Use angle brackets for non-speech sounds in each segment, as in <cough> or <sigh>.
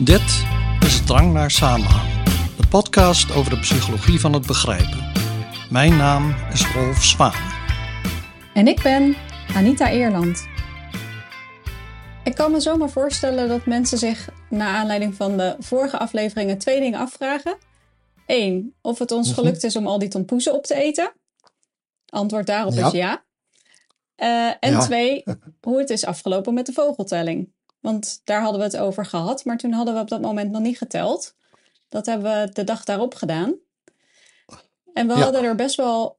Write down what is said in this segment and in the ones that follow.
Dit is Drang naar Samenhang, de podcast over de psychologie van het begrijpen. Mijn naam is Rolf Zwaan. En ik ben Anita Eerland. Ik kan me zomaar voorstellen dat mensen zich naar aanleiding van de vorige afleveringen twee dingen afvragen. Eén, of het ons gelukt is om al die tompoezen op te eten. Antwoord daarop Ja. is ja. Eh, en Ja. twee, <laughs> hoe het is afgelopen met de vogeltelling. Want daar hadden we het over gehad, maar toen hadden we op dat moment nog niet geteld. Dat hebben we de dag daarop gedaan. En we Ja. hadden er best wel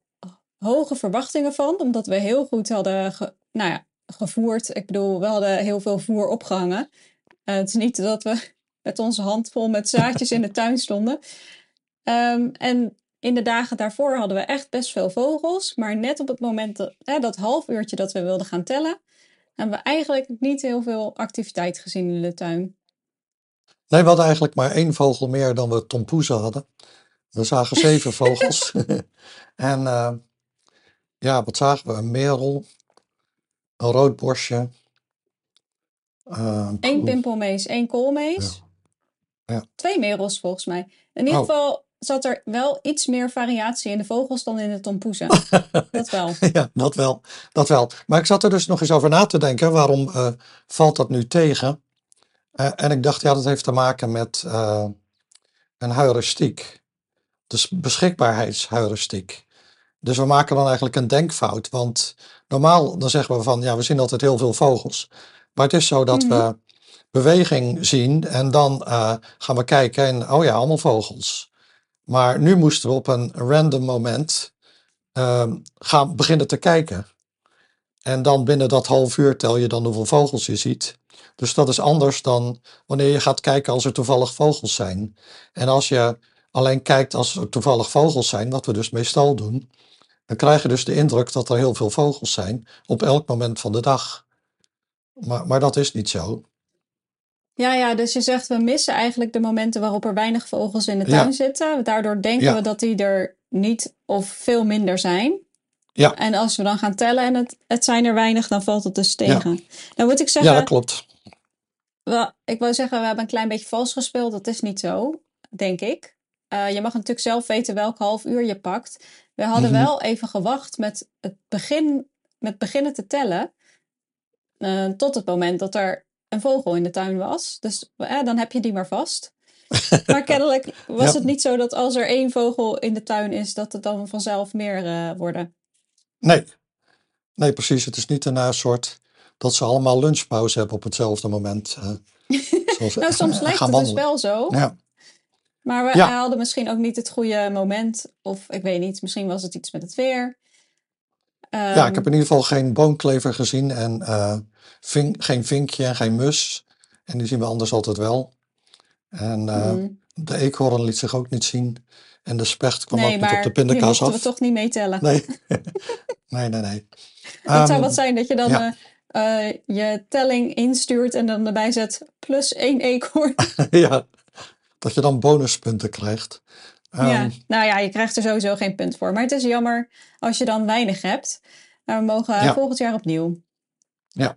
hoge verwachtingen van, omdat we heel goed hadden ge- nou ja, gevoerd. Ik bedoel, we hadden heel veel voer opgehangen. Eh, het is niet dat we <laughs> met onze hand vol met zaadjes in de tuin stonden. Ehm, en in de dagen daarvoor hadden we echt best veel vogels. Maar net op het moment dat, hè, dat half uurtje dat we wilden gaan tellen, hebben we eigenlijk niet heel veel activiteit gezien in de tuin. Nee, we hadden eigenlijk maar één vogel meer dan we tompoezen hadden. We zagen zeven <laughs> vogels. <laughs> en eh, ja, wat zagen we? Een merel, een roodborstje. eh, Eén pimpelmees, één koolmees. Ja. Twee merels volgens mij. In ieder Oh. geval zat er wel iets meer variatie in de vogels dan in de tompoezen. <laughs> dat wel. Ja, dat wel, dat wel. Maar ik zat er dus nog eens over na te denken. Waarom eh, valt dat nu tegen? Eh, en ik dacht, ja, dat heeft te maken met eh, een heuristiek. Dus beschikbaarheidsheuristiek. Dus we maken dan eigenlijk een denkfout. Want normaal dan zeggen we van, ja, we zien altijd heel veel vogels. Maar het is zo dat we beweging zien en dan gaan we kijken en, oh ja, allemaal vogels. Maar nu moesten we op een random moment ehm, gaan beginnen te kijken. En dan binnen dat half uur tel je dan hoeveel vogels je ziet. Dus dat is anders dan wanneer je gaat kijken als er toevallig vogels zijn. En als je alleen kijkt als er toevallig vogels zijn, wat we dus meestal doen, dan krijg je dus de indruk dat er heel veel vogels zijn op elk moment van de dag. Maar, maar dat is niet zo. Ja, ja, dus je zegt we missen eigenlijk de momenten waarop er weinig vogels in de Ja. tuin zitten. Daardoor denken Ja. we dat die er niet of veel minder zijn. Ja. En als we dan gaan tellen en het, het zijn er weinig, dan valt het dus tegen. Nou moet ik Ja, zeggen, dat klopt. wel, ik wou zeggen, we hebben een klein beetje vals gespeeld. Dat is niet zo, denk ik. Eh, je mag natuurlijk zelf weten welk half uur je pakt. We hadden Mhm. wel even gewacht met het begin, met beginnen te tellen. eh, tot het moment dat er een vogel in de tuin was. Dus eh, dan heb je die maar vast. <laughs> Maar kennelijk was Ja. het niet zo dat als er één vogel in de tuin is, dat het dan vanzelf meer eh, worden. Nee. Nee, precies. Het is niet een eh, soort dat ze allemaal lunchpauze hebben op hetzelfde moment. eh, <laughs> zoals Nou, soms <laughs> lijkt het dus wel zo. Ja, Maar we Ja. hadden misschien ook niet het goede moment. Of ik weet niet, misschien was het iets met het weer. Ja, Ehm, ik heb in ieder geval geen boomklever gezien en eh, vink- geen vinkje en geen mus. En die zien we anders altijd wel. En eh, mm, de eekhoorn liet zich ook niet zien. En de specht kwam ook nee, niet op de pindakaas <laughs> mochten af. we toch niet meetellen. Nee. <laughs> nee, nee, nee. Het zou Ehm, wat zijn dat je dan ja. eh, je telling instuurt en dan erbij zet plus één eekhoorn. <laughs> ja, dat je dan bonuspunten krijgt. Ehm, ja. Nou ja, je krijgt er sowieso geen punt voor. Maar het is jammer als je dan weinig hebt. Maar we mogen Ja. volgend jaar opnieuw. Ja,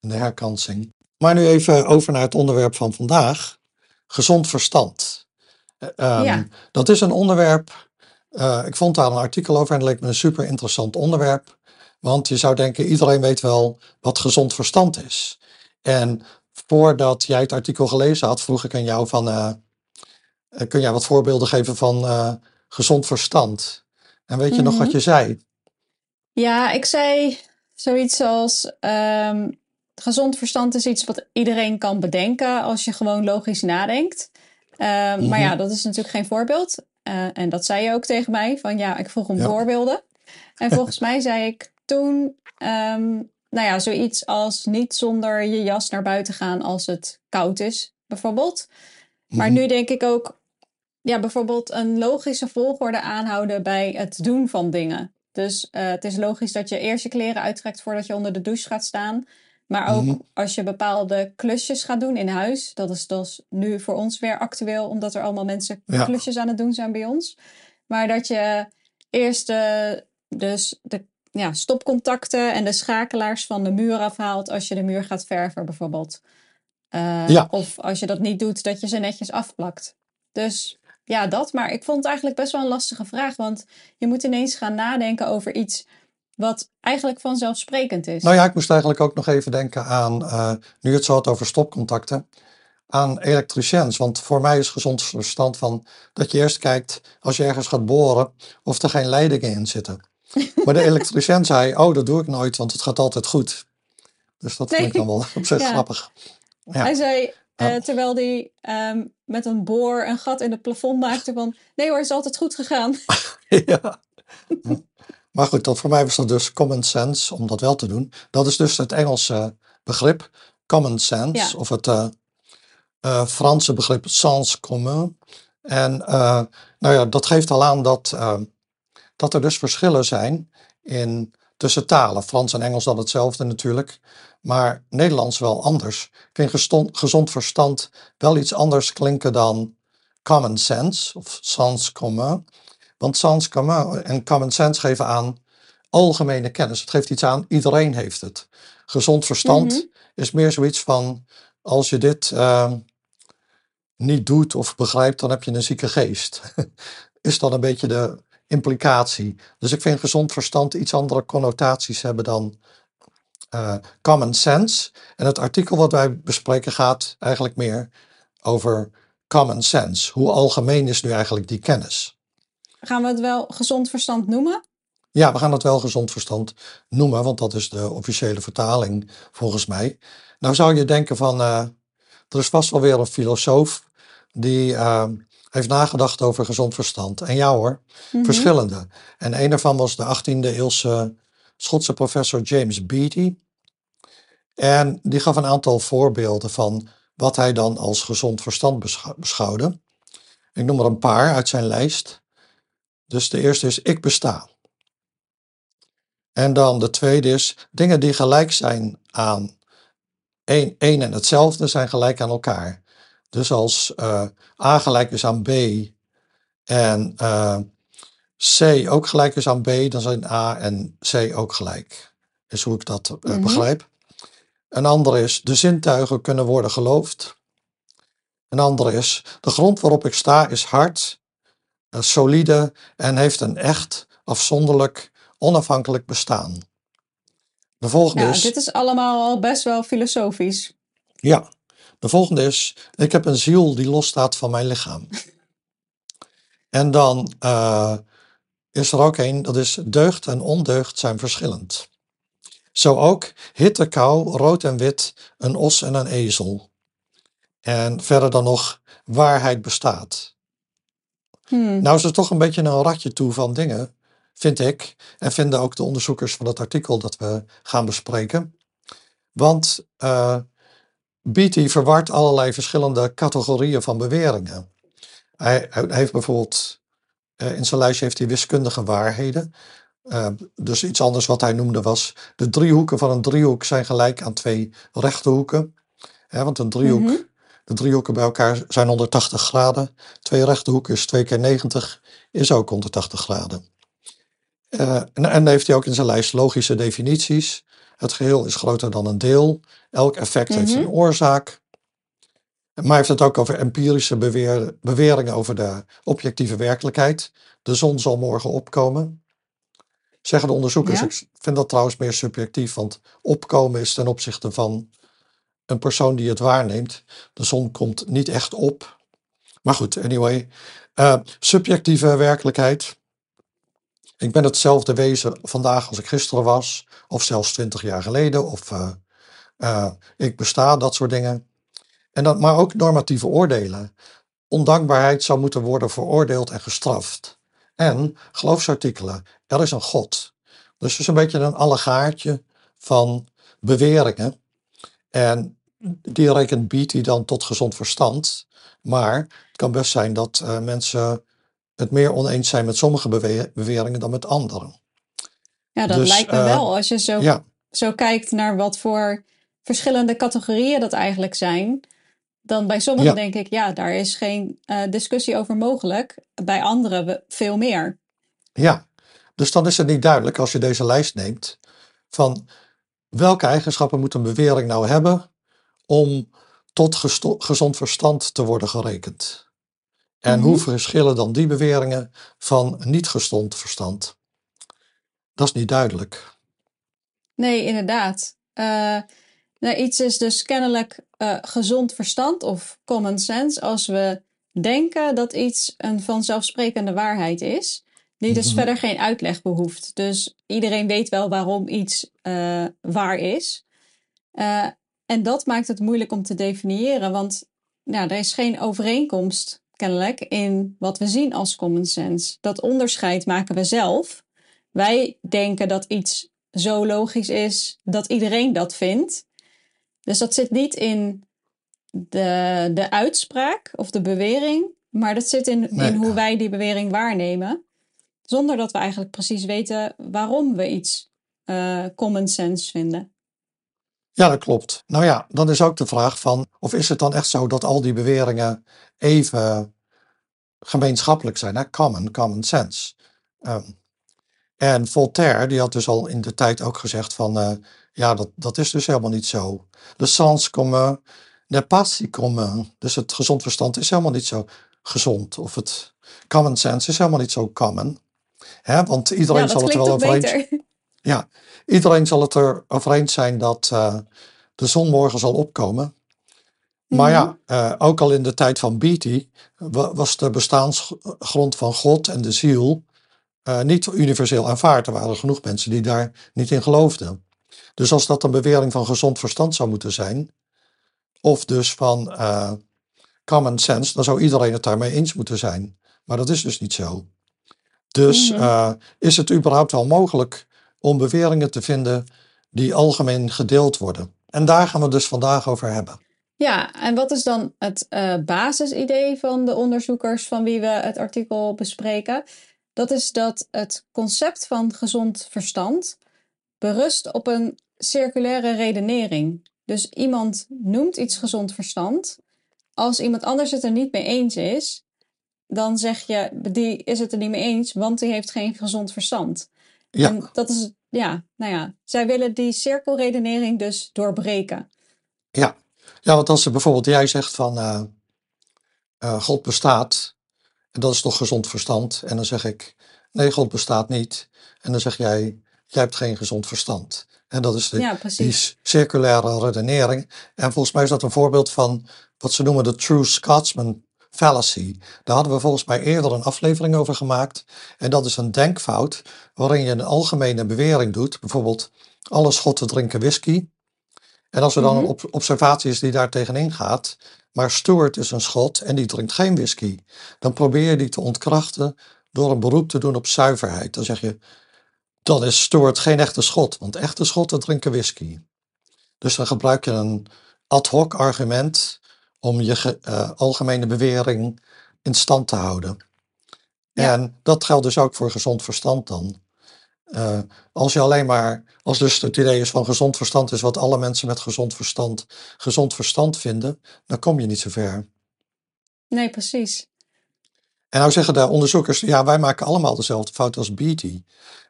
de herkansing. Maar nu even over naar het onderwerp van vandaag. Gezond verstand. Eh, ehm, Ja. Dat is een onderwerp, eh, ik vond daar een artikel over en het leek me een super interessant onderwerp. Want je zou denken, iedereen weet wel wat gezond verstand is. En voordat jij het artikel gelezen had, vroeg ik aan jou van, eh, kun jij wat voorbeelden geven van eh, gezond verstand? En weet je nog wat Mhm. je zei? Ja, ik zei zoiets als ehm, gezond verstand is iets wat iedereen kan bedenken als je gewoon logisch nadenkt. Ehm, Maar ja, Mhm. dat is natuurlijk geen voorbeeld. Eh, en dat zei je ook tegen mij, van ja, ik vroeg om Ja. voorbeelden. En <laughs> volgens mij zei ik toen, ehm, nou ja, zoiets als niet zonder je jas naar buiten gaan als het koud is, bijvoorbeeld. Maar Mhm. nu denk ik ook, ja, bijvoorbeeld een logische volgorde aanhouden bij het doen van dingen. Dus eh, het is logisch dat je eerst je kleren uittrekt voordat je onder de douche gaat staan. Maar ook Mhm. als je bepaalde klusjes gaat doen in huis. Dat is dus nu voor ons weer actueel, omdat er allemaal mensen Ja. klusjes aan het doen zijn bij ons. Maar dat je eerst eh, dus de ja, stopcontacten en de schakelaars van de muur afhaalt als je de muur gaat verven bijvoorbeeld. Uh, Ja, of als je dat niet doet, dat je ze netjes afplakt. Dus ja, dat. Maar ik vond het eigenlijk best wel een lastige vraag. Want je moet ineens gaan nadenken over iets wat eigenlijk vanzelfsprekend is. nou ja, ik moest eigenlijk ook nog even denken aan, eh, nu het zo had over stopcontacten, aan elektriciens. Want voor mij is gezond verstand van dat je eerst kijkt, als je ergens gaat boren, of er geen leidingen in zitten. <laughs> Maar de elektricien zei, oh, dat doe ik nooit, want het gaat altijd goed. Dus dat vond ik dan wel op zich ja. grappig. Hij Ja, zei, eh, ja, terwijl hij ehm, met een boor een gat in het plafond maakte van... Nee hoor, is altijd goed gegaan. <laughs> ja. Maar goed, dat voor mij was dat dus common sense om dat wel te doen. Dat is dus het Engelse begrip common sense, Ja. of het eh, eh, Franse begrip sens commun. En eh, nou ja, dat geeft al aan dat, eh, dat er dus verschillen zijn in, tussen talen. Frans en Engels dan hetzelfde natuurlijk, maar Nederlands wel anders. Ik vind gezond verstand wel iets anders klinken dan common sense of sens commun. Want sens commun en common sense geven aan algemene kennis. Het geeft iets aan, iedereen heeft het. Gezond Mhm. verstand is meer zoiets van, als je dit eh, niet doet of begrijpt, dan heb je een zieke geest. <laughs> Is dan een beetje de implicatie. Dus ik vind gezond verstand iets andere connotaties hebben dan eh, common sense. En het artikel wat wij bespreken gaat eigenlijk meer over common sense. Hoe algemeen is nu eigenlijk die kennis? Gaan we het wel gezond verstand noemen? Ja, we gaan het wel gezond verstand noemen, want dat is de officiële vertaling volgens mij. Nou zou je denken van, eh, er is vast wel weer een filosoof die eh, heeft nagedacht over gezond verstand. En ja hoor, Mhm. verschillende. En een daarvan was de 18e eeuwse Schotse professor James Beattie. En die gaf een aantal voorbeelden van wat hij dan als gezond verstand beschou- beschouwde. Ik noem er een paar uit zijn lijst. Dus de eerste is ik besta. En dan de tweede is dingen die gelijk zijn aan één, één en hetzelfde zijn gelijk aan elkaar. Dus als eh, A gelijk is aan B en eh, C ook gelijk is aan B, dan zijn A en C ook gelijk. Is hoe ik dat eh, Mhm. begrijp. Een andere is de zintuigen kunnen worden geloofd. Een andere is de grond waarop ik sta is hard, eh, solide en heeft een echt, afzonderlijk, onafhankelijk bestaan. De volgende Ja, is, dit is allemaal al best wel filosofisch. ja, de volgende is, ik heb een ziel die losstaat van mijn lichaam. <laughs> En dan eh, is er ook een, dat is deugd en ondeugd zijn verschillend. Zo ook hitte, kou, rood en wit, een os en een ezel. En verder dan nog waarheid bestaat. Hmm. Nou is er toch een beetje een ratje toe van dingen, vind ik. En vinden ook de onderzoekers van het artikel dat we gaan bespreken. Want eh Beatty verwart allerlei verschillende categorieën van beweringen. Hij, hij heeft bijvoorbeeld, eh, in zijn lijstje heeft hij wiskundige waarheden. Eh, dus iets anders wat hij noemde was, de driehoeken van een driehoek zijn gelijk aan twee rechte hoeken. Hè, want een driehoek, Mhm. de driehoeken bij elkaar zijn 180 graden. Twee rechte hoeken is 2 keer 90, is ook 180 graden. Eh, en, en heeft hij ook in zijn lijst logische definities. Het geheel is groter dan een deel. Elk effect heeft Mhm. een oorzaak. Maar hij heeft het ook over empirische beweer- beweringen over de objectieve werkelijkheid. De zon zal morgen opkomen. Zeggen de onderzoekers. Ja. Ik vind dat trouwens meer subjectief, want opkomen is ten opzichte van een persoon die het waarneemt. De zon komt niet echt op. Maar goed, anyway. Eh, subjectieve werkelijkheid. Ik ben hetzelfde wezen vandaag als ik gisteren was, of zelfs twintig jaar geleden, of eh, eh, ik besta, dat soort dingen. En maar ook normatieve oordelen. Ondankbaarheid zou moeten worden veroordeeld en gestraft. En geloofsartikelen, er is een God. Dus het is een beetje een allegaartje van beweringen. En die rekent Beatty dan tot gezond verstand. Maar het kan best zijn dat eh, mensen het meer oneens zijn met sommige bewe- beweringen dan met andere. Ja, dat Dus, lijkt me eh, wel. Als je zo, Ja, zo kijkt naar wat voor verschillende categorieën dat eigenlijk zijn. Dan bij sommigen Ja. denk ik, ja, daar is geen eh, discussie over mogelijk. Bij anderen veel meer. ja. Dus dan is het niet duidelijk als je deze lijst neemt van welke eigenschappen moet een bewering nou hebben om tot gezond verstand te worden gerekend. En hoe Mhm. verschillen dan die beweringen van niet gezond verstand? Dat is niet duidelijk. Nee, inderdaad. Eh, nou, iets is dus kennelijk eh, gezond verstand of common sense als we denken dat iets een vanzelfsprekende waarheid is, die dus Mhm. verder geen uitleg behoeft. Dus iedereen weet wel waarom iets eh, waar is. Eh, en dat maakt het moeilijk om te definiëren, want nou, er is geen overeenkomst kennelijk in wat we zien als common sense. Dat onderscheid maken we zelf. Wij denken dat iets zo logisch is dat iedereen dat vindt. Dus dat zit niet in de, de uitspraak of de bewering, maar dat zit in, Nee. in hoe wij die bewering waarnemen. Zonder dat we eigenlijk precies weten waarom we iets eh, common sense vinden. Ja, dat klopt. Nou ja, dan is ook de vraag van, of is het dan echt zo dat al die beweringen even gemeenschappelijk zijn? Hè? Common, common sense. Ehm, en Voltaire, die had dus al in de tijd ook gezegd van, eh, ja, dat, dat is dus helemaal niet zo. Le sens commun n'est pas si commun. Dus het gezond verstand is helemaal niet zo gezond. Of het common sense is helemaal niet zo common. Hè? Want iedereen Ja, zal het er wel over eens <laughs> ja, iedereen zal het er over eens zijn dat eh, de zon morgen zal opkomen. Maar Mhm. ja, eh, ook al in de tijd van Beatty wa- was de bestaansgrond van God en de ziel eh, niet universeel aanvaard. Er waren genoeg mensen die daar niet in geloofden. Dus als dat een bewering van gezond verstand zou moeten zijn, of dus van eh, common sense, dan zou iedereen het daarmee eens moeten zijn. Maar dat is dus niet zo. Dus Mhm. eh, is het überhaupt wel mogelijk om beweringen te vinden die algemeen gedeeld worden? En daar gaan we het dus vandaag over hebben. Ja, en wat is dan het basisidee van de onderzoekers van wie we het artikel bespreken? Dat is dat het concept van gezond verstand berust op een circulaire redenering. Dus iemand noemt iets gezond verstand. Als iemand anders het er niet mee eens is, dan zeg je, die is het er niet mee eens, want die heeft geen gezond verstand. Ja, En dat is, ja, nou ja, zij willen die cirkelredenering dus doorbreken. ja. ja want als er bijvoorbeeld jij zegt van eh, eh, God bestaat, en dat is toch gezond verstand, en dan zeg ik nee, God bestaat niet, en dan zeg jij, jij hebt geen gezond verstand. En dat is de, Ja, die circulaire redenering. En volgens mij is dat een voorbeeld van wat ze noemen de True Scotsman fallacy. Daar hadden we volgens mij eerder een aflevering over gemaakt. En dat is een denkfout waarin je een algemene bewering doet. Bijvoorbeeld, alle Schotten drinken whisky. En als er dan een op- observatie is die daar tegenin gaat, maar Stuart is een Schot en die drinkt geen whisky, dan probeer je die te ontkrachten door een beroep te doen op zuiverheid. Dan zeg je, dan is Stuart geen echte Schot, want echte Schotten drinken whisky. Dus dan gebruik je een ad hoc argument om je eh, algemene bewering in stand te houden. Ja. En dat geldt dus ook voor gezond verstand dan. Eh, als je alleen maar, als dus het idee is van gezond verstand is wat alle mensen met gezond verstand gezond verstand vinden, dan kom je niet zo ver. Nee, precies. En nou zeggen de onderzoekers, ja, wij maken allemaal dezelfde fout als Beatty.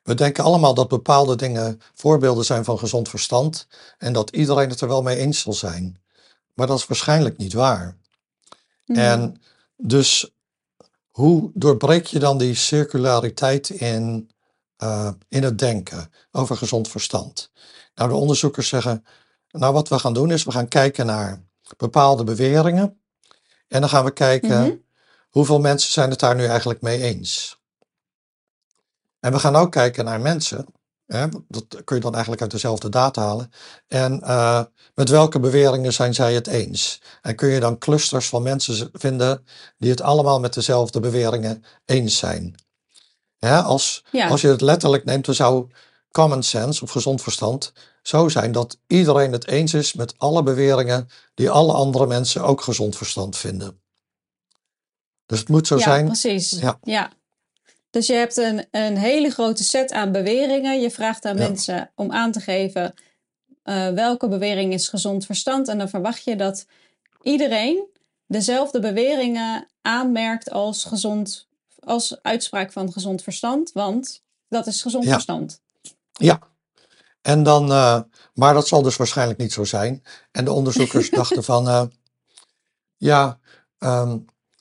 We denken allemaal dat bepaalde dingen voorbeelden zijn van gezond verstand en dat iedereen het er wel mee eens zal zijn. Maar dat is waarschijnlijk niet waar. Mhm. En dus hoe doorbreek je dan die circulariteit in, eh, in het denken over gezond verstand? Nou, de onderzoekers zeggen, nou wat we gaan doen is we gaan kijken naar bepaalde beweringen en dan gaan we kijken Mhm. hoeveel mensen zijn het daar nu eigenlijk mee eens. En we gaan ook kijken naar mensen, hè, dat kun je dan eigenlijk uit dezelfde data halen, en eh, met welke beweringen zijn zij het eens? En kun je dan clusters van mensen vinden die het allemaal met dezelfde beweringen eens zijn? Ja, als, Ja. als je het letterlijk neemt, dan zou common sense of gezond verstand zo zijn dat iedereen het eens is met alle beweringen die alle andere mensen ook gezond verstand vinden. Dus het moet zo ja, zijn. precies. Ja. Ja. Dus je hebt een, een hele grote set aan beweringen. Je vraagt aan Ja. mensen om aan te geven eh, welke bewering is gezond verstand. En dan verwacht je dat iedereen dezelfde beweringen aanmerkt als, gezond, als uitspraak van gezond verstand. Want dat is gezond Ja. verstand. Ja. En dan, eh, maar dat zal dus waarschijnlijk niet zo zijn. En de onderzoekers <laughs> dachten van, eh, Ja, ehm,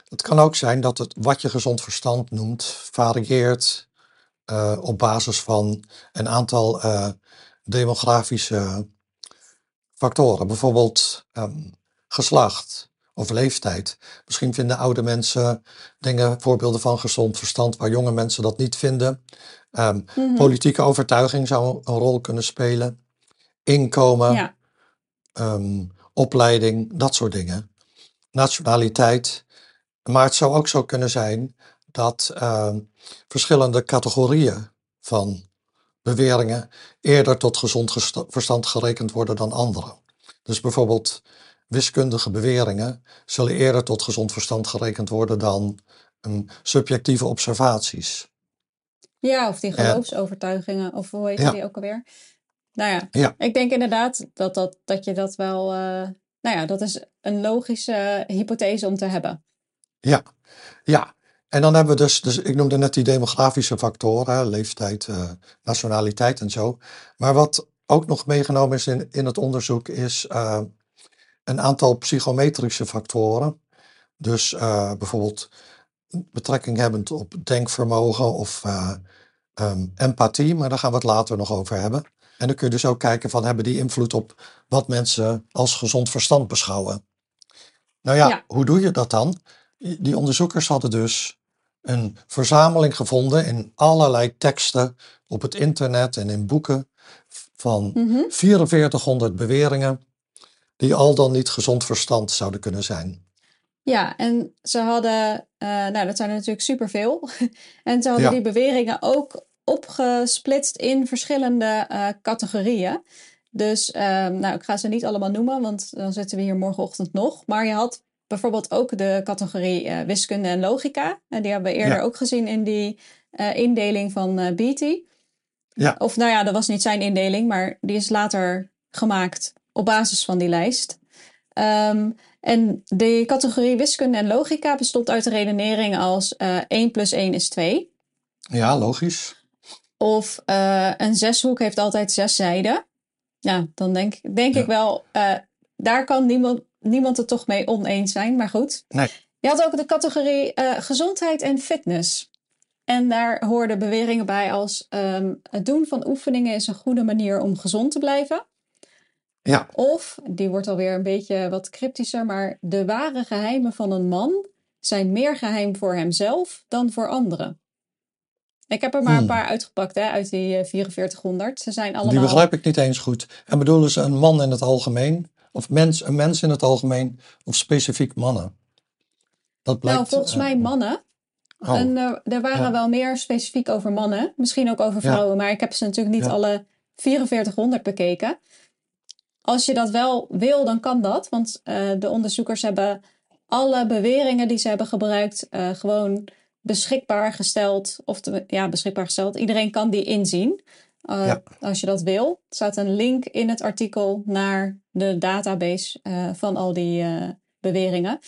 het kan ook zijn dat het wat je gezond verstand noemt varieert eh, op basis van een aantal demografische factoren. Bijvoorbeeld ehm, geslacht of leeftijd. Misschien vinden oude mensen dingen, voorbeelden van gezond verstand, waar jonge mensen dat niet vinden. Ehm, Mhm. Politieke overtuiging zou een rol kunnen spelen. Inkomen, Ja, ehm, opleiding, dat soort dingen. Nationaliteit. Maar het zou ook zo kunnen zijn dat ehm, verschillende categorieën van beweringen eerder tot gezond verstand gerekend worden dan andere. Dus bijvoorbeeld wiskundige beweringen zullen eerder tot gezond verstand gerekend worden dan um, subjectieve observaties. ja, of die En- geloofsovertuigingen, of hoe heet Ja. die ook alweer? Nou ja, Ja. ik denk inderdaad dat, dat, dat je dat wel... eh, nou ja, dat is een logische hypothese om te hebben. Ja, ja. En dan hebben we dus, dus ik noemde net die demografische factoren, leeftijd, eh, nationaliteit en zo. Maar wat ook nog meegenomen is in, in het onderzoek is eh, een aantal psychometrische factoren. Dus eh, bijvoorbeeld betrekking hebbend op denkvermogen of eh, ehm, empathie, maar daar gaan we het later nog over hebben. En dan kun je dus ook kijken van hebben die invloed op wat mensen als gezond verstand beschouwen. Nou ja, Ja. hoe doe je dat dan? Die onderzoekers hadden dus een verzameling gevonden in allerlei teksten op het internet en in boeken van Mhm. 4400 beweringen die al dan niet gezond verstand zouden kunnen zijn. Ja, en ze hadden, eh, nou dat zijn er natuurlijk superveel. <laughs> en ze hadden Ja. die beweringen ook opgesplitst in verschillende eh, categorieën. Dus, ehm, nou ik ga ze niet allemaal noemen, want dan zitten we hier morgenochtend nog. Maar je had bijvoorbeeld ook de categorie eh, wiskunde en logica. En die hebben we eerder Ja. ook gezien in die indeling van Beatty. Ja. Of nou ja, dat was niet zijn indeling, maar die is later gemaakt op basis van die lijst. Ehm, en de categorie wiskunde en logica bestond uit de redenering als eh 1 plus 1 is 2. Ja, logisch. Of eh, een zeshoek heeft altijd zes zijden. Ja, dan denk, denk Ja. ik wel, eh, daar kan niemand, niemand het toch mee oneens zijn. Maar goed. Nee. Je had ook de categorie gezondheid en fitness. En daar hoorden beweringen bij als ehm, het doen van oefeningen is een goede manier om gezond te blijven. Ja, Of, die wordt alweer een beetje wat cryptischer, maar de ware geheimen van een man zijn meer geheim voor hemzelf dan voor anderen. Ik heb er maar een Hmm. paar uitgepakt hè, uit die eh, 4400. Ze zijn die allemaal. begrijp ik niet eens goed. En bedoelen ze een man in het algemeen? Of mens, een mens in het algemeen? Of specifiek mannen? Dat blijkt, nou, volgens eh, mij mannen. oh, En eh, er waren Ja. wel meer specifiek over mannen. Misschien ook over Ja. vrouwen, maar ik heb ze natuurlijk niet Ja. alle 4400 bekeken. Als je dat wel wil, dan kan dat. Want eh, de onderzoekers hebben alle beweringen die ze hebben gebruikt eh, gewoon beschikbaar gesteld. Of te- ja, beschikbaar gesteld. Iedereen kan die inzien. eh, Ja. Als je dat wil. Er staat een link in het artikel naar de database van al die beweringen.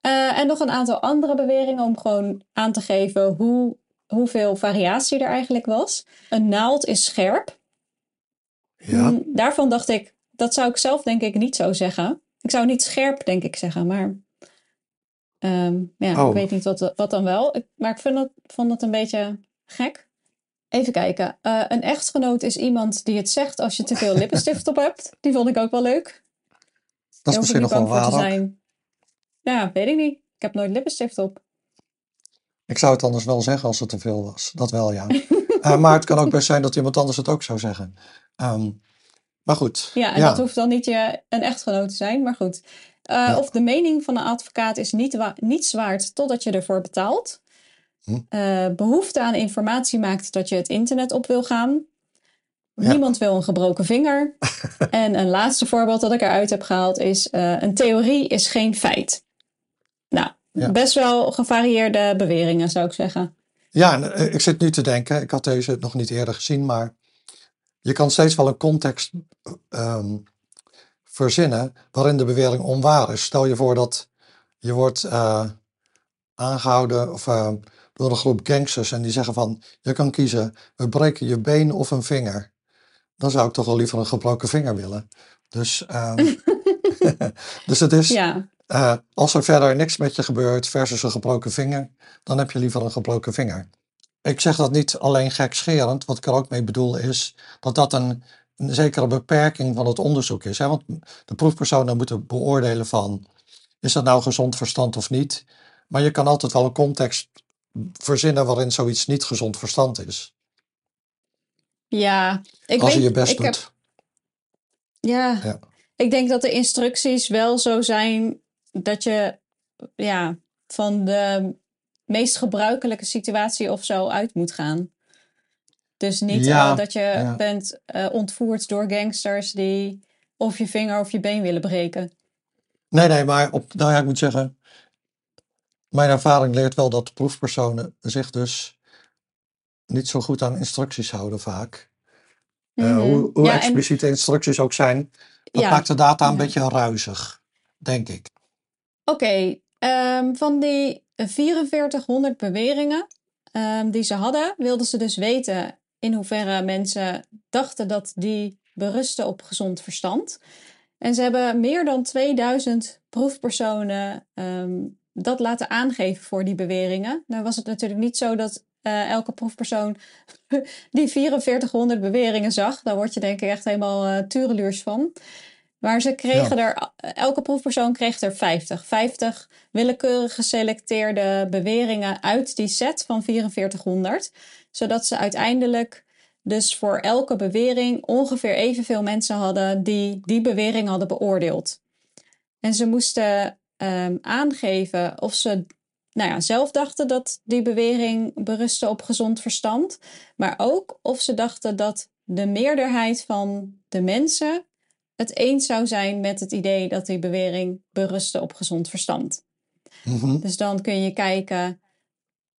En nog een aantal andere beweringen om gewoon aan te geven hoe, hoeveel variatie er eigenlijk was. Een naald is scherp. ja. Mm, Daarvan dacht ik, dat zou ik zelf denk ik niet zo zeggen. Ik zou niet scherp denk ik zeggen, maar ehm, ja, Oh. ik weet niet wat, wat dan wel. Ik- maar ik vind het, vond het een beetje gek. Even kijken. Eh, een echtgenoot is iemand die het zegt als je te veel lippenstift op hebt. Die vond ik ook wel leuk. Dat is misschien nog wel waar zijn. Ja, weet ik niet. Ik heb nooit lippenstift op. Ik zou het anders wel zeggen als het te veel was. Dat wel, ja. <laughs> Eh, maar het kan ook best zijn dat iemand anders het ook zou zeggen. Ehm, maar goed. Ja, en dat hoeft dan niet je een echtgenoot te zijn, maar goed. Eh, Ja. Of de mening van een advocaat is niet wa- niets waard totdat je ervoor betaalt. Hm. Eh, behoefte aan informatie maakt dat je het internet op wil gaan. Ja. Niemand wil een gebroken vinger. <laughs> en een laatste voorbeeld dat ik eruit heb gehaald is: eh, een theorie is geen feit. Nou, Ja. best wel gevarieerde beweringen zou ik zeggen. Ja, ik zit nu te denken, ik had deze nog niet eerder gezien, maar je kan steeds wel een context ehm, verzinnen waarin de bewering onwaar is. Stel je voor dat je wordt eh, aangehouden of, eh, door een groep gangsters en die zeggen van, je kan kiezen, we breken je been of een vinger. Dan zou ik toch wel liever een gebroken vinger willen. Dus, ehm, <laughs> <laughs> dus het is, Ja, eh, als er verder niks met je gebeurt versus een gebroken vinger, dan heb je liever een gebroken vinger. Ik zeg dat niet alleen gekscherend. Wat ik er ook mee bedoel is dat dat een, een zekere beperking van het onderzoek is. Hè? Want de proefpersonen moeten beoordelen van, is dat nou gezond verstand of niet? Maar je kan altijd wel een context verzinnen waarin zoiets niet gezond verstand is. Ja, ik als je weet, je best ik doet. heb, ja, Ja. ik denk dat de instructies wel zo zijn dat je ja, van de meest gebruikelijke situatie of zo uit moet gaan. Dus niet Ja, eh, dat je ja. bent eh, ontvoerd door gangsters die of je vinger of je been willen breken. Nee, nee, maar op, nou ja, ik moet zeggen, mijn ervaring leert wel dat proefpersonen zich dus niet zo goed aan instructies houden vaak. Eh, Mhm. hoe hoe Ja, en expliciet de instructies ook zijn, dat maakt de data een beetje ruizig, denk ik. Oké, ehm, van die 4400 beweringen ehm, die ze hadden, wilden ze dus weten in hoeverre mensen dachten dat die berusten op gezond verstand. En ze hebben meer dan 2000 proefpersonen ehm, dat laten aangeven voor die beweringen. Nou was het natuurlijk niet zo dat eh, elke proefpersoon <laughs> die 4400 beweringen zag. Daar word je denk ik echt helemaal eh tureluurs van. Maar ze kregen er, elke proefpersoon kreeg er 50. 50 willekeurig geselecteerde beweringen uit die set van 4400. Zodat ze uiteindelijk dus voor elke bewering ongeveer evenveel mensen hadden die die bewering hadden beoordeeld. En ze moesten ehm, aangeven of ze nou ja, zelf dachten dat die bewering berustte op gezond verstand. Maar ook of ze dachten dat de meerderheid van de mensen het eens zou zijn met het idee dat die bewering berustte op gezond verstand. Mhm. Dus dan kun je kijken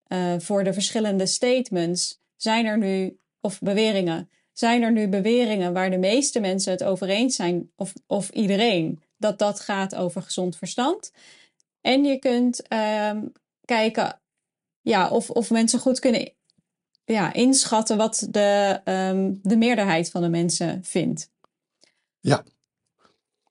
eh, voor de verschillende statements. Zijn er nu, of beweringen, zijn er nu beweringen waar de meeste mensen het over eens zijn, of, of iedereen, dat dat gaat over gezond verstand? En je kunt ehm, kijken ja, of, of mensen goed kunnen ja, inschatten wat de, ehm, de meerderheid van de mensen vindt. Ja,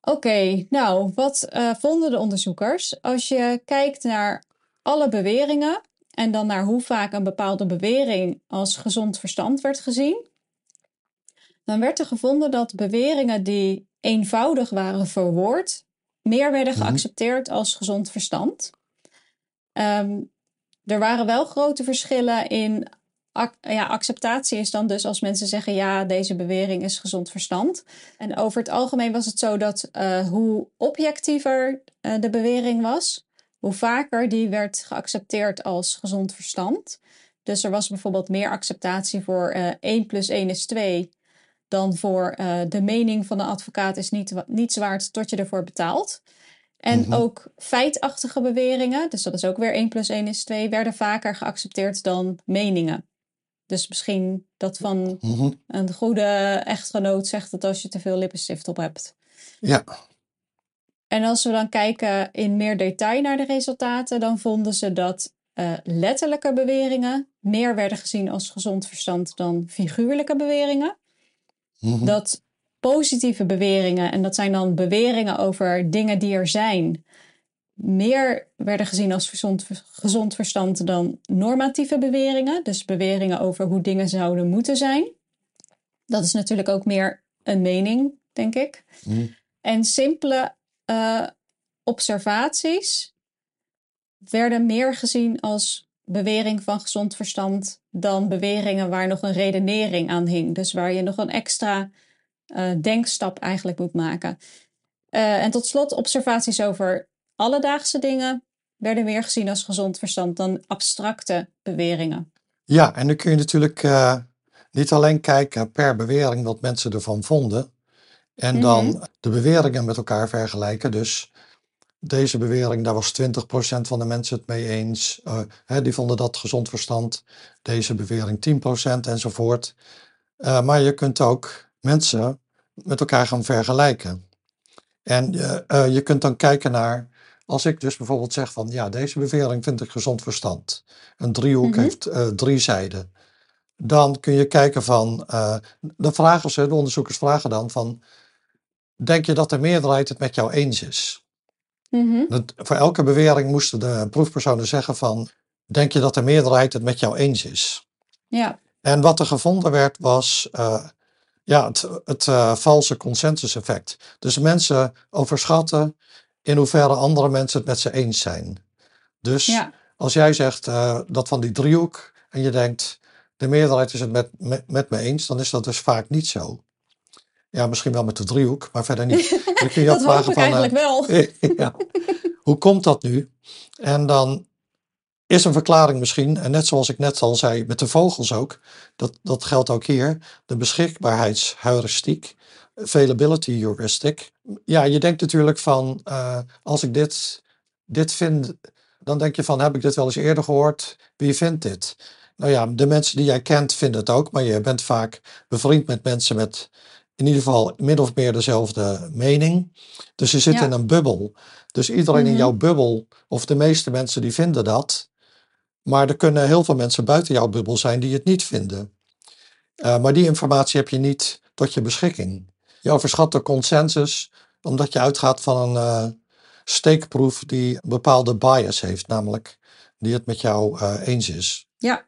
Oké, nou, wat eh, vonden de onderzoekers? Als je kijkt naar alle beweringen en dan naar hoe vaak een bepaalde bewering als gezond verstand werd gezien, dan werd er gevonden dat beweringen die eenvoudig waren verwoord, meer werden Mhm. geaccepteerd als gezond verstand. Ehm, er waren wel grote verschillen in. Ja, acceptatie is dan dus als mensen zeggen: ja, deze bewering is gezond verstand. En over het algemeen was het zo dat eh, hoe objectiever eh, de bewering was, hoe vaker die werd geaccepteerd als gezond verstand. Dus er was bijvoorbeeld meer acceptatie voor eh 1 plus 1 is 2 dan voor eh, de mening van de advocaat is niet, niets waard tot je ervoor betaalt. En Mhm. ook feitachtige beweringen, dus dat is ook weer 1 plus 1 is 2, werden vaker geaccepteerd dan meningen. Dus misschien dat van Mhm. een goede echtgenoot zegt dat als je te veel lippenstift op hebt. ja, En als we dan kijken in meer detail naar de resultaten, dan vonden ze dat eh, letterlijke beweringen meer werden gezien als gezond verstand dan figuurlijke beweringen. Mhm. Dat positieve beweringen, en dat zijn dan beweringen over dingen die er zijn, meer werden gezien als gezond, gezond verstand dan normatieve beweringen. Dus beweringen over hoe dingen zouden moeten zijn. Dat is natuurlijk ook meer een mening, denk ik. Mhm. En simpele eh, observaties werden meer gezien als bewering van gezond verstand dan beweringen waar nog een redenering aan hing. Dus waar je nog een extra eh, denkstap eigenlijk moet maken. Eh, en tot slot, observaties over alledaagse dingen werden meer gezien als gezond verstand dan abstracte beweringen. ja, en dan kun je natuurlijk eh, niet alleen kijken per bewering wat mensen ervan vonden. En dan Mhm. de beweringen met elkaar vergelijken. Dus deze bewering, daar was 20% van de mensen het mee eens. Eh, hè, die vonden dat gezond verstand. Deze bewering 10% enzovoort. Eh, maar je kunt ook mensen met elkaar gaan vergelijken. En je kunt dan kijken naar, als ik dus bijvoorbeeld zeg van ja, deze bewering vind ik gezond verstand. Een driehoek Mhm. heeft eh, drie zijden. Dan kun je kijken van, eh de vragen ze, de onderzoekers vragen dan van, denk je dat de meerderheid het met jou eens is? Mhm. Dat- voor elke bewering moesten de proefpersonen zeggen van, denk je dat de meerderheid het met jou eens is? Ja. En wat er gevonden werd was eh, ja, het, het valse consensus-effect. Dus mensen overschatten in hoeverre andere mensen het met ze eens zijn. Dus Ja. als jij zegt eh, dat van die driehoek en je denkt de meerderheid is het met, met, met me eens, dan is dat dus vaak niet zo. Ja, misschien wel met de driehoek, maar verder niet. <laughs> Dan kun je Dat ik van, eh, eigenlijk wel. <laughs> ja. Hoe komt dat nu? En dan is een verklaring misschien, en net zoals ik net al zei, met de vogels ook, dat, dat geldt ook hier, de beschikbaarheidsheuristiek, availability heuristic. Ja, je denkt natuurlijk van, eh, als ik dit, dit vind, dan denk je van, heb ik dit wel eens eerder gehoord? Wie vindt dit? Nou ja, de mensen die jij kent vinden het ook, maar je bent vaak bevriend met mensen met in ieder geval min of meer dezelfde mening. Dus je zit Ja. in een bubbel. Dus iedereen in Mhm. jouw bubbel, of de meeste mensen, die vinden dat. Maar er kunnen heel veel mensen buiten jouw bubbel zijn die het niet vinden. Eh, maar die informatie heb je niet tot je beschikking. Je overschat de consensus omdat je uitgaat van een eh, steekproef die een bepaalde bias heeft, namelijk die het met jou eh, eens is. Ja.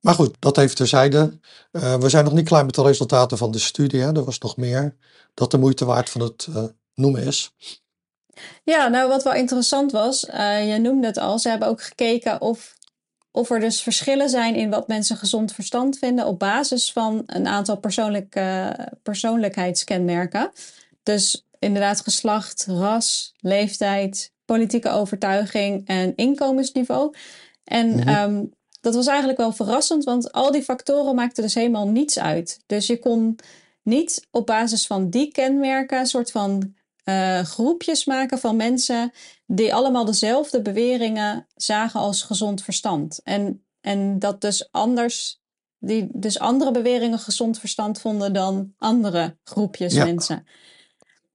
Maar goed, dat even terzijde. Eh, we zijn nog niet klaar met de resultaten van de studie. Hè. Er was nog meer dat de moeite waard van het noemen is. Ja, nou wat wel interessant was, je noemde het al, ze hebben ook gekeken of, of er dus verschillen zijn in wat mensen gezond verstand vinden op basis van een aantal persoonlijke, persoonlijkheidskenmerken. Dus inderdaad geslacht, ras, leeftijd, politieke overtuiging en inkomensniveau. En Mhm. ehm, dat was eigenlijk wel verrassend, want al die factoren maakten dus helemaal niets uit. Dus je kon niet op basis van die kenmerken een soort van eh, groepjes maken van mensen die allemaal dezelfde beweringen zagen als gezond verstand. En, en dat dus anders, die dus andere beweringen gezond verstand vonden dan andere groepjes Ja. mensen.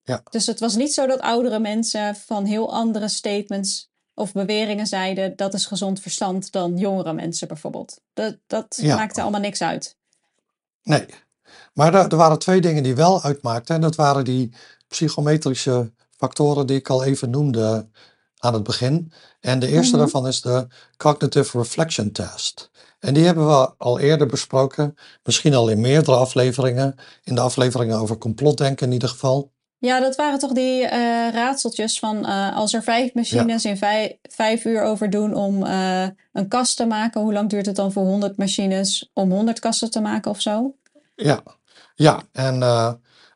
Ja. Dus het was niet zo dat oudere mensen van heel andere statements of beweringen zeiden dat is gezond verstand dan jongere mensen bijvoorbeeld. Dat, dat Ja. maakte allemaal niks uit. Nee. Maar er, er waren twee dingen die wel uitmaakten. En dat waren die psychometrische factoren die ik al even noemde aan het begin. En de eerste Mhm. daarvan is de Cognitive Reflection Test. En die hebben we al eerder besproken. Misschien al in meerdere afleveringen. In de afleveringen over complotdenken in ieder geval. Ja, dat waren toch die eh, raadseltjes van eh, als er vijf machines in vijf, vijf uur over doen om eh, een kast te maken, hoe lang duurt het dan voor 100 machines om 100 kasten te maken of zo? Ja, ja. en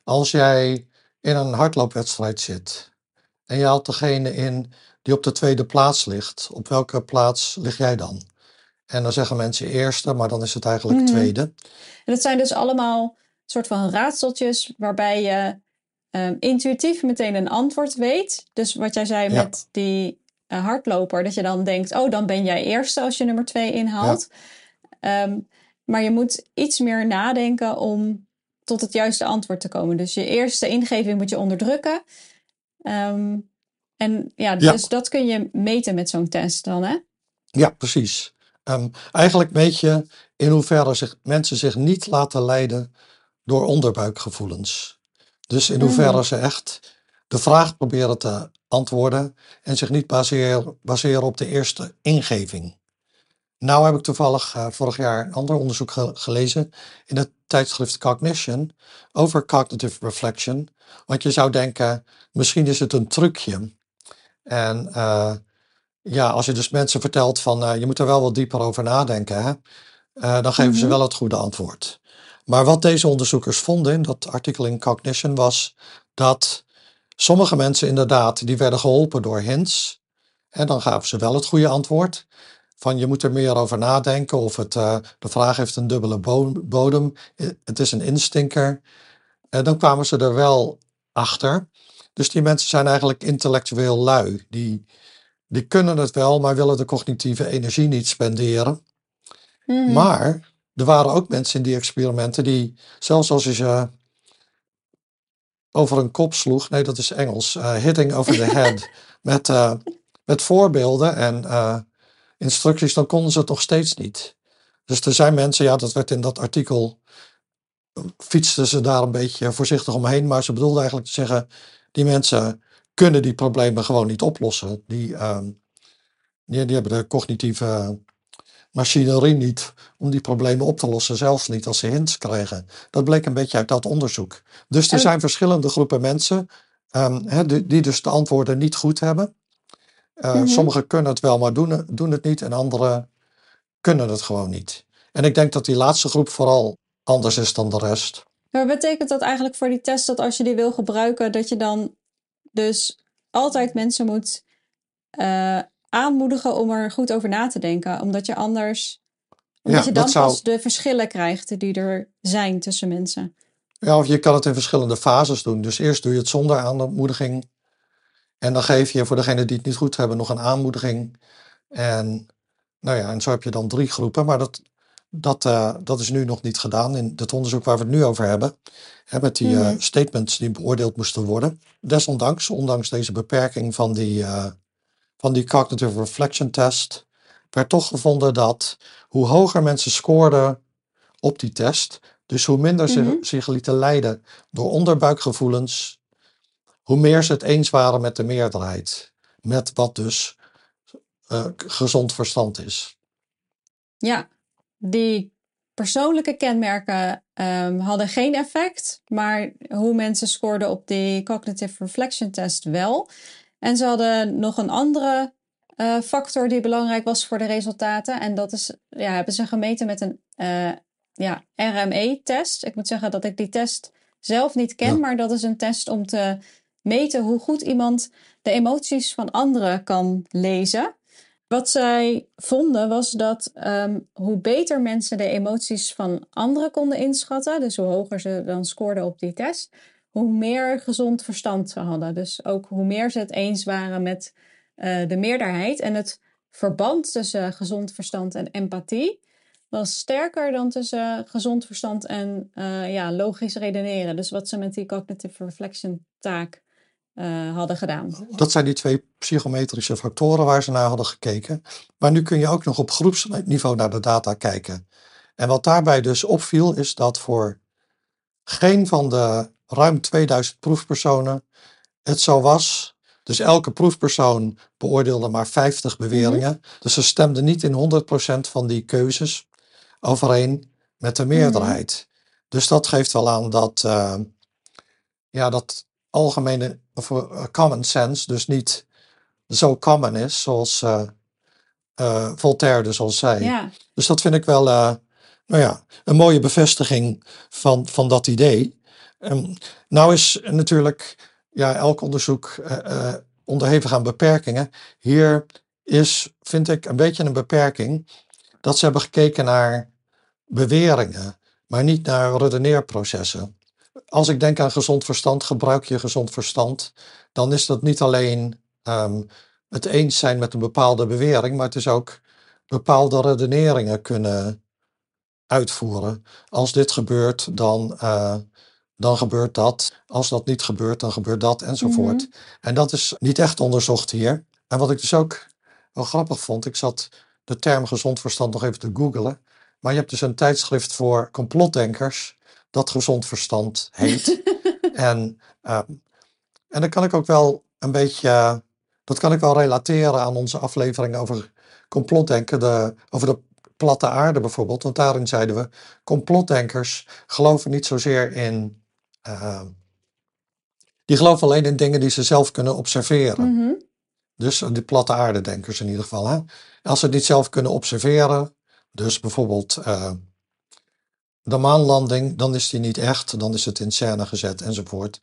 als jij in een hardloopwedstrijd zit en je haalt degene in die op de tweede plaats ligt, op welke plaats lig jij dan? En dan zeggen mensen eerste, maar dan is het eigenlijk Mhm. tweede. En dat zijn dus allemaal soort van raadseltjes waarbij je ehm, intuïtief meteen een antwoord weet. Dus wat jij zei Ja. met die eh, hardloper, dat je dan denkt, oh, dan ben jij eerste als je nummer twee inhaalt. Ehm, maar je moet iets meer nadenken om tot het juiste antwoord te komen. Dus je eerste ingeving moet je onderdrukken. Ehm, en ja, Ja. dus dat kun je meten met zo'n test dan, hè? Ja, precies. Ehm, eigenlijk meet je in hoeverre zich, mensen zich niet laten leiden door onderbuikgevoelens. Dus in hoeverre Mhm. ze echt de vraag proberen te antwoorden en zich niet baseren, baseren op de eerste ingeving. Nou heb ik toevallig eh, vorig jaar een ander onderzoek ge- gelezen in het tijdschrift Cognition over cognitive reflection. Want je zou denken, misschien is het een trucje. En eh, ja, als je dus mensen vertelt van eh, je moet er wel wat dieper over nadenken, hè, dan geven ze Mhm. wel het goede antwoord. Maar wat deze onderzoekers vonden in dat artikel in Cognition was dat sommige mensen inderdaad, die werden geholpen door hints. En dan gaven ze wel het goede antwoord. Van je moet er meer over nadenken of het, eh, de vraag heeft een dubbele bo- bodem. eh, Het is een instinker. En dan kwamen ze er wel achter. Dus die mensen zijn eigenlijk intellectueel lui. Die, die kunnen het wel, maar willen de cognitieve energie niet spenderen. Mhm. Maar er waren ook mensen in die experimenten die, zelfs als je ze over een kop sloeg, nee, dat is Engels, eh, hitting over the head, <laughs> met, eh, met voorbeelden en eh, instructies, dan konden ze het nog steeds niet. Dus er zijn mensen, ja, dat werd in dat artikel, fietsten ze daar een beetje voorzichtig omheen, maar ze bedoelden eigenlijk te zeggen, die mensen kunnen die problemen gewoon niet oplossen. Die, ehm, die, die hebben de cognitieve machinerie niet om die problemen op te lossen, zelfs niet als ze hints krijgen. Dat bleek een beetje uit dat onderzoek. Dus er En- zijn verschillende groepen mensen ehm, die, die dus de antwoorden niet goed hebben. Uh. Sommigen kunnen het wel, maar doen, het- doen het niet. En anderen kunnen het gewoon niet. En ik denk dat die laatste groep vooral anders is dan de rest. Maar betekent dat eigenlijk voor die test dat als je die wil gebruiken, dat je dan dus altijd mensen moet eh, aanmoedigen om er goed over na te denken? Omdat je anders, omdat Ja, je dan dat zou- pas de verschillen krijgt die er zijn tussen mensen. Ja, of je kan het in verschillende fases doen. Dus eerst doe je het zonder aanmoediging. En dan geef je voor degenen die het niet goed hebben nog een aanmoediging. En, nou ja, en zo heb je dan drie groepen. Maar dat, dat, eh, dat is nu nog niet gedaan in het onderzoek waar we het nu over hebben. Hè, met die eh, Mhm. statements die beoordeeld moesten worden. Desondanks, ondanks deze beperking van die, eh, van die cognitive reflection test, werd toch gevonden dat hoe hoger mensen scoorden op die test, dus hoe minder ze Mhm. zich lieten leiden door onderbuikgevoelens, hoe meer ze het eens waren met de meerderheid. Met wat dus eh, gezond verstand is. Ja, die persoonlijke kenmerken ehm, hadden geen effect, maar hoe mensen scoorden op die cognitive reflection test wel. En ze hadden nog een andere eh, factor die belangrijk was voor de resultaten. En dat is, ja, hebben ze gemeten met een eh, ja, RME-test. Ik moet zeggen dat ik die test zelf niet ken, Ja. maar dat is een test om te meten hoe goed iemand de emoties van anderen kan lezen. Wat zij vonden was dat ehm, hoe beter mensen de emoties van anderen konden inschatten, dus hoe hoger ze dan scoorden op die test, hoe meer gezond verstand ze hadden. Dus ook hoe meer ze het eens waren met eh, de meerderheid. En het verband tussen gezond verstand en empathie was sterker dan tussen gezond verstand en eh, ja, logisch redeneren. Dus wat ze met die cognitive reflection taak eh, hadden gedaan. Dat zijn die twee psychometrische factoren waar ze naar hadden gekeken. Maar nu kun je ook nog op groepsniveau naar de data kijken. En wat daarbij dus opviel is dat voor geen van de ruim 2000 proefpersonen het zo was. Dus elke proefpersoon beoordeelde maar 50 beweringen. Dus ze stemden niet in 100% van die keuzes overeen met de meerderheid. Dus dat geeft wel aan dat, eh, ja, dat algemene of, eh, common sense dus niet zo common is zoals eh, eh, Voltaire dus al zei. Ja, Dus dat vind ik wel nou ja, een mooie bevestiging van, van dat idee. Ehm, nou is natuurlijk ja, elk onderzoek onderhevig aan beperkingen. Hier is, vind ik, een beetje een beperking dat ze hebben gekeken naar beweringen, maar niet naar redeneerprocessen. Als ik denk aan gezond verstand, gebruik je gezond verstand, dan is dat niet alleen ehm, het eens zijn met een bepaalde bewering, maar het is ook bepaalde redeneringen kunnen uitvoeren. Als dit gebeurt, dan, eh, dan gebeurt dat. Als dat niet gebeurt, dan gebeurt dat, enzovoort. En dat is niet echt onderzocht hier. En wat ik dus ook wel grappig vond, ik zat de term gezond verstand nog even te googlen. Maar je hebt dus een tijdschrift voor complotdenkers dat gezond verstand heet. <laughs> en, ehm, en dan kan ik ook wel een beetje, dat kan ik wel relateren aan onze aflevering over complotdenken, de, over de platte aarde bijvoorbeeld. Want daarin zeiden we, complotdenkers geloven niet zozeer in, eh, die geloven alleen in dingen die ze zelf kunnen observeren. Mhm. Dus die platte aardedenkers in ieder geval. Hè? Als ze het niet zelf kunnen observeren, dus bijvoorbeeld eh, de maanlanding, dan is die niet echt, dan is het in scène gezet enzovoort.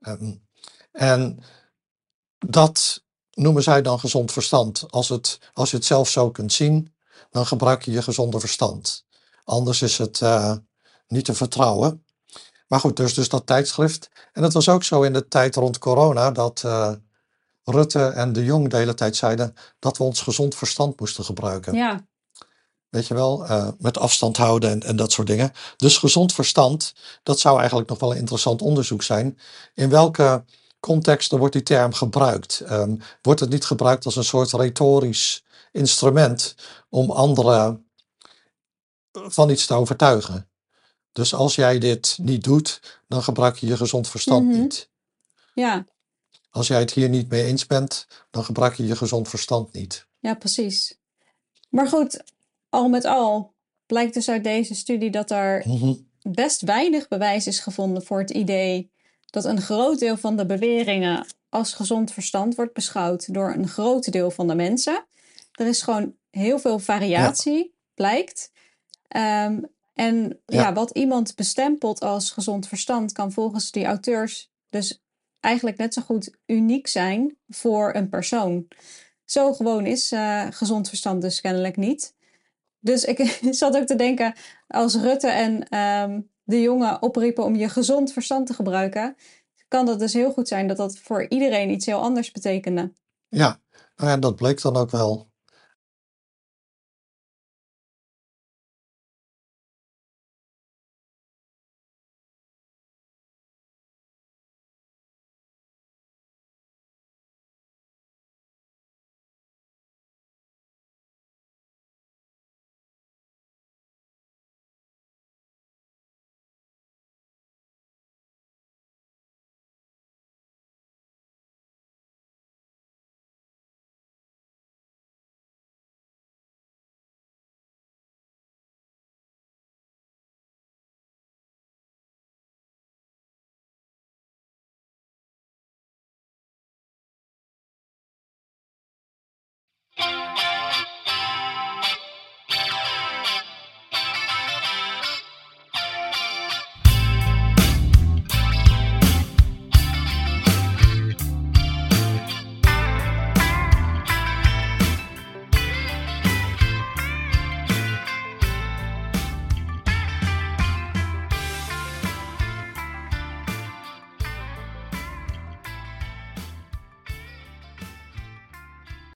Ehm, en dat noemen zij dan gezond verstand. Als, het, als je het zelf zo kunt zien, dan gebruik je je gezonde verstand. Anders is het eh, niet te vertrouwen. Maar goed, dus, dus dat tijdschrift. En het was ook zo in de tijd rond corona dat eh, Rutte en de Jong de hele tijd zeiden dat we ons gezond verstand moesten gebruiken. ja. Weet je wel, eh, met afstand houden en, en dat soort dingen. Dus gezond verstand, dat zou eigenlijk nog wel een interessant onderzoek zijn. In welke contexten wordt die term gebruikt? Ehm, wordt het niet gebruikt als een soort retorisch instrument om anderen van iets te overtuigen? Dus als jij dit niet doet, dan gebruik je je gezond verstand Mhm. niet. Ja, als jij het hier niet mee eens bent, dan gebruik je je gezond verstand niet. Ja, precies. Maar goed, al met al blijkt dus uit deze studie dat er Mhm. best weinig bewijs is gevonden voor het idee dat een groot deel van de beweringen als gezond verstand wordt beschouwd door een groot deel van de mensen. Er is gewoon heel veel variatie, blijkt. Ehm, en ja. Ja. wat iemand bestempelt als gezond verstand kan volgens die auteurs dus eigenlijk net zo goed uniek zijn voor een persoon. Zo gewoon is eh, gezond verstand dus kennelijk niet. Dus ik <laughs> zat ook te denken, als Rutte en ehm, de jongen opriepen om je gezond verstand te gebruiken, kan dat dus heel goed zijn dat dat voor iedereen iets heel anders betekende. Ja, nou ja, dat bleek dan ook wel.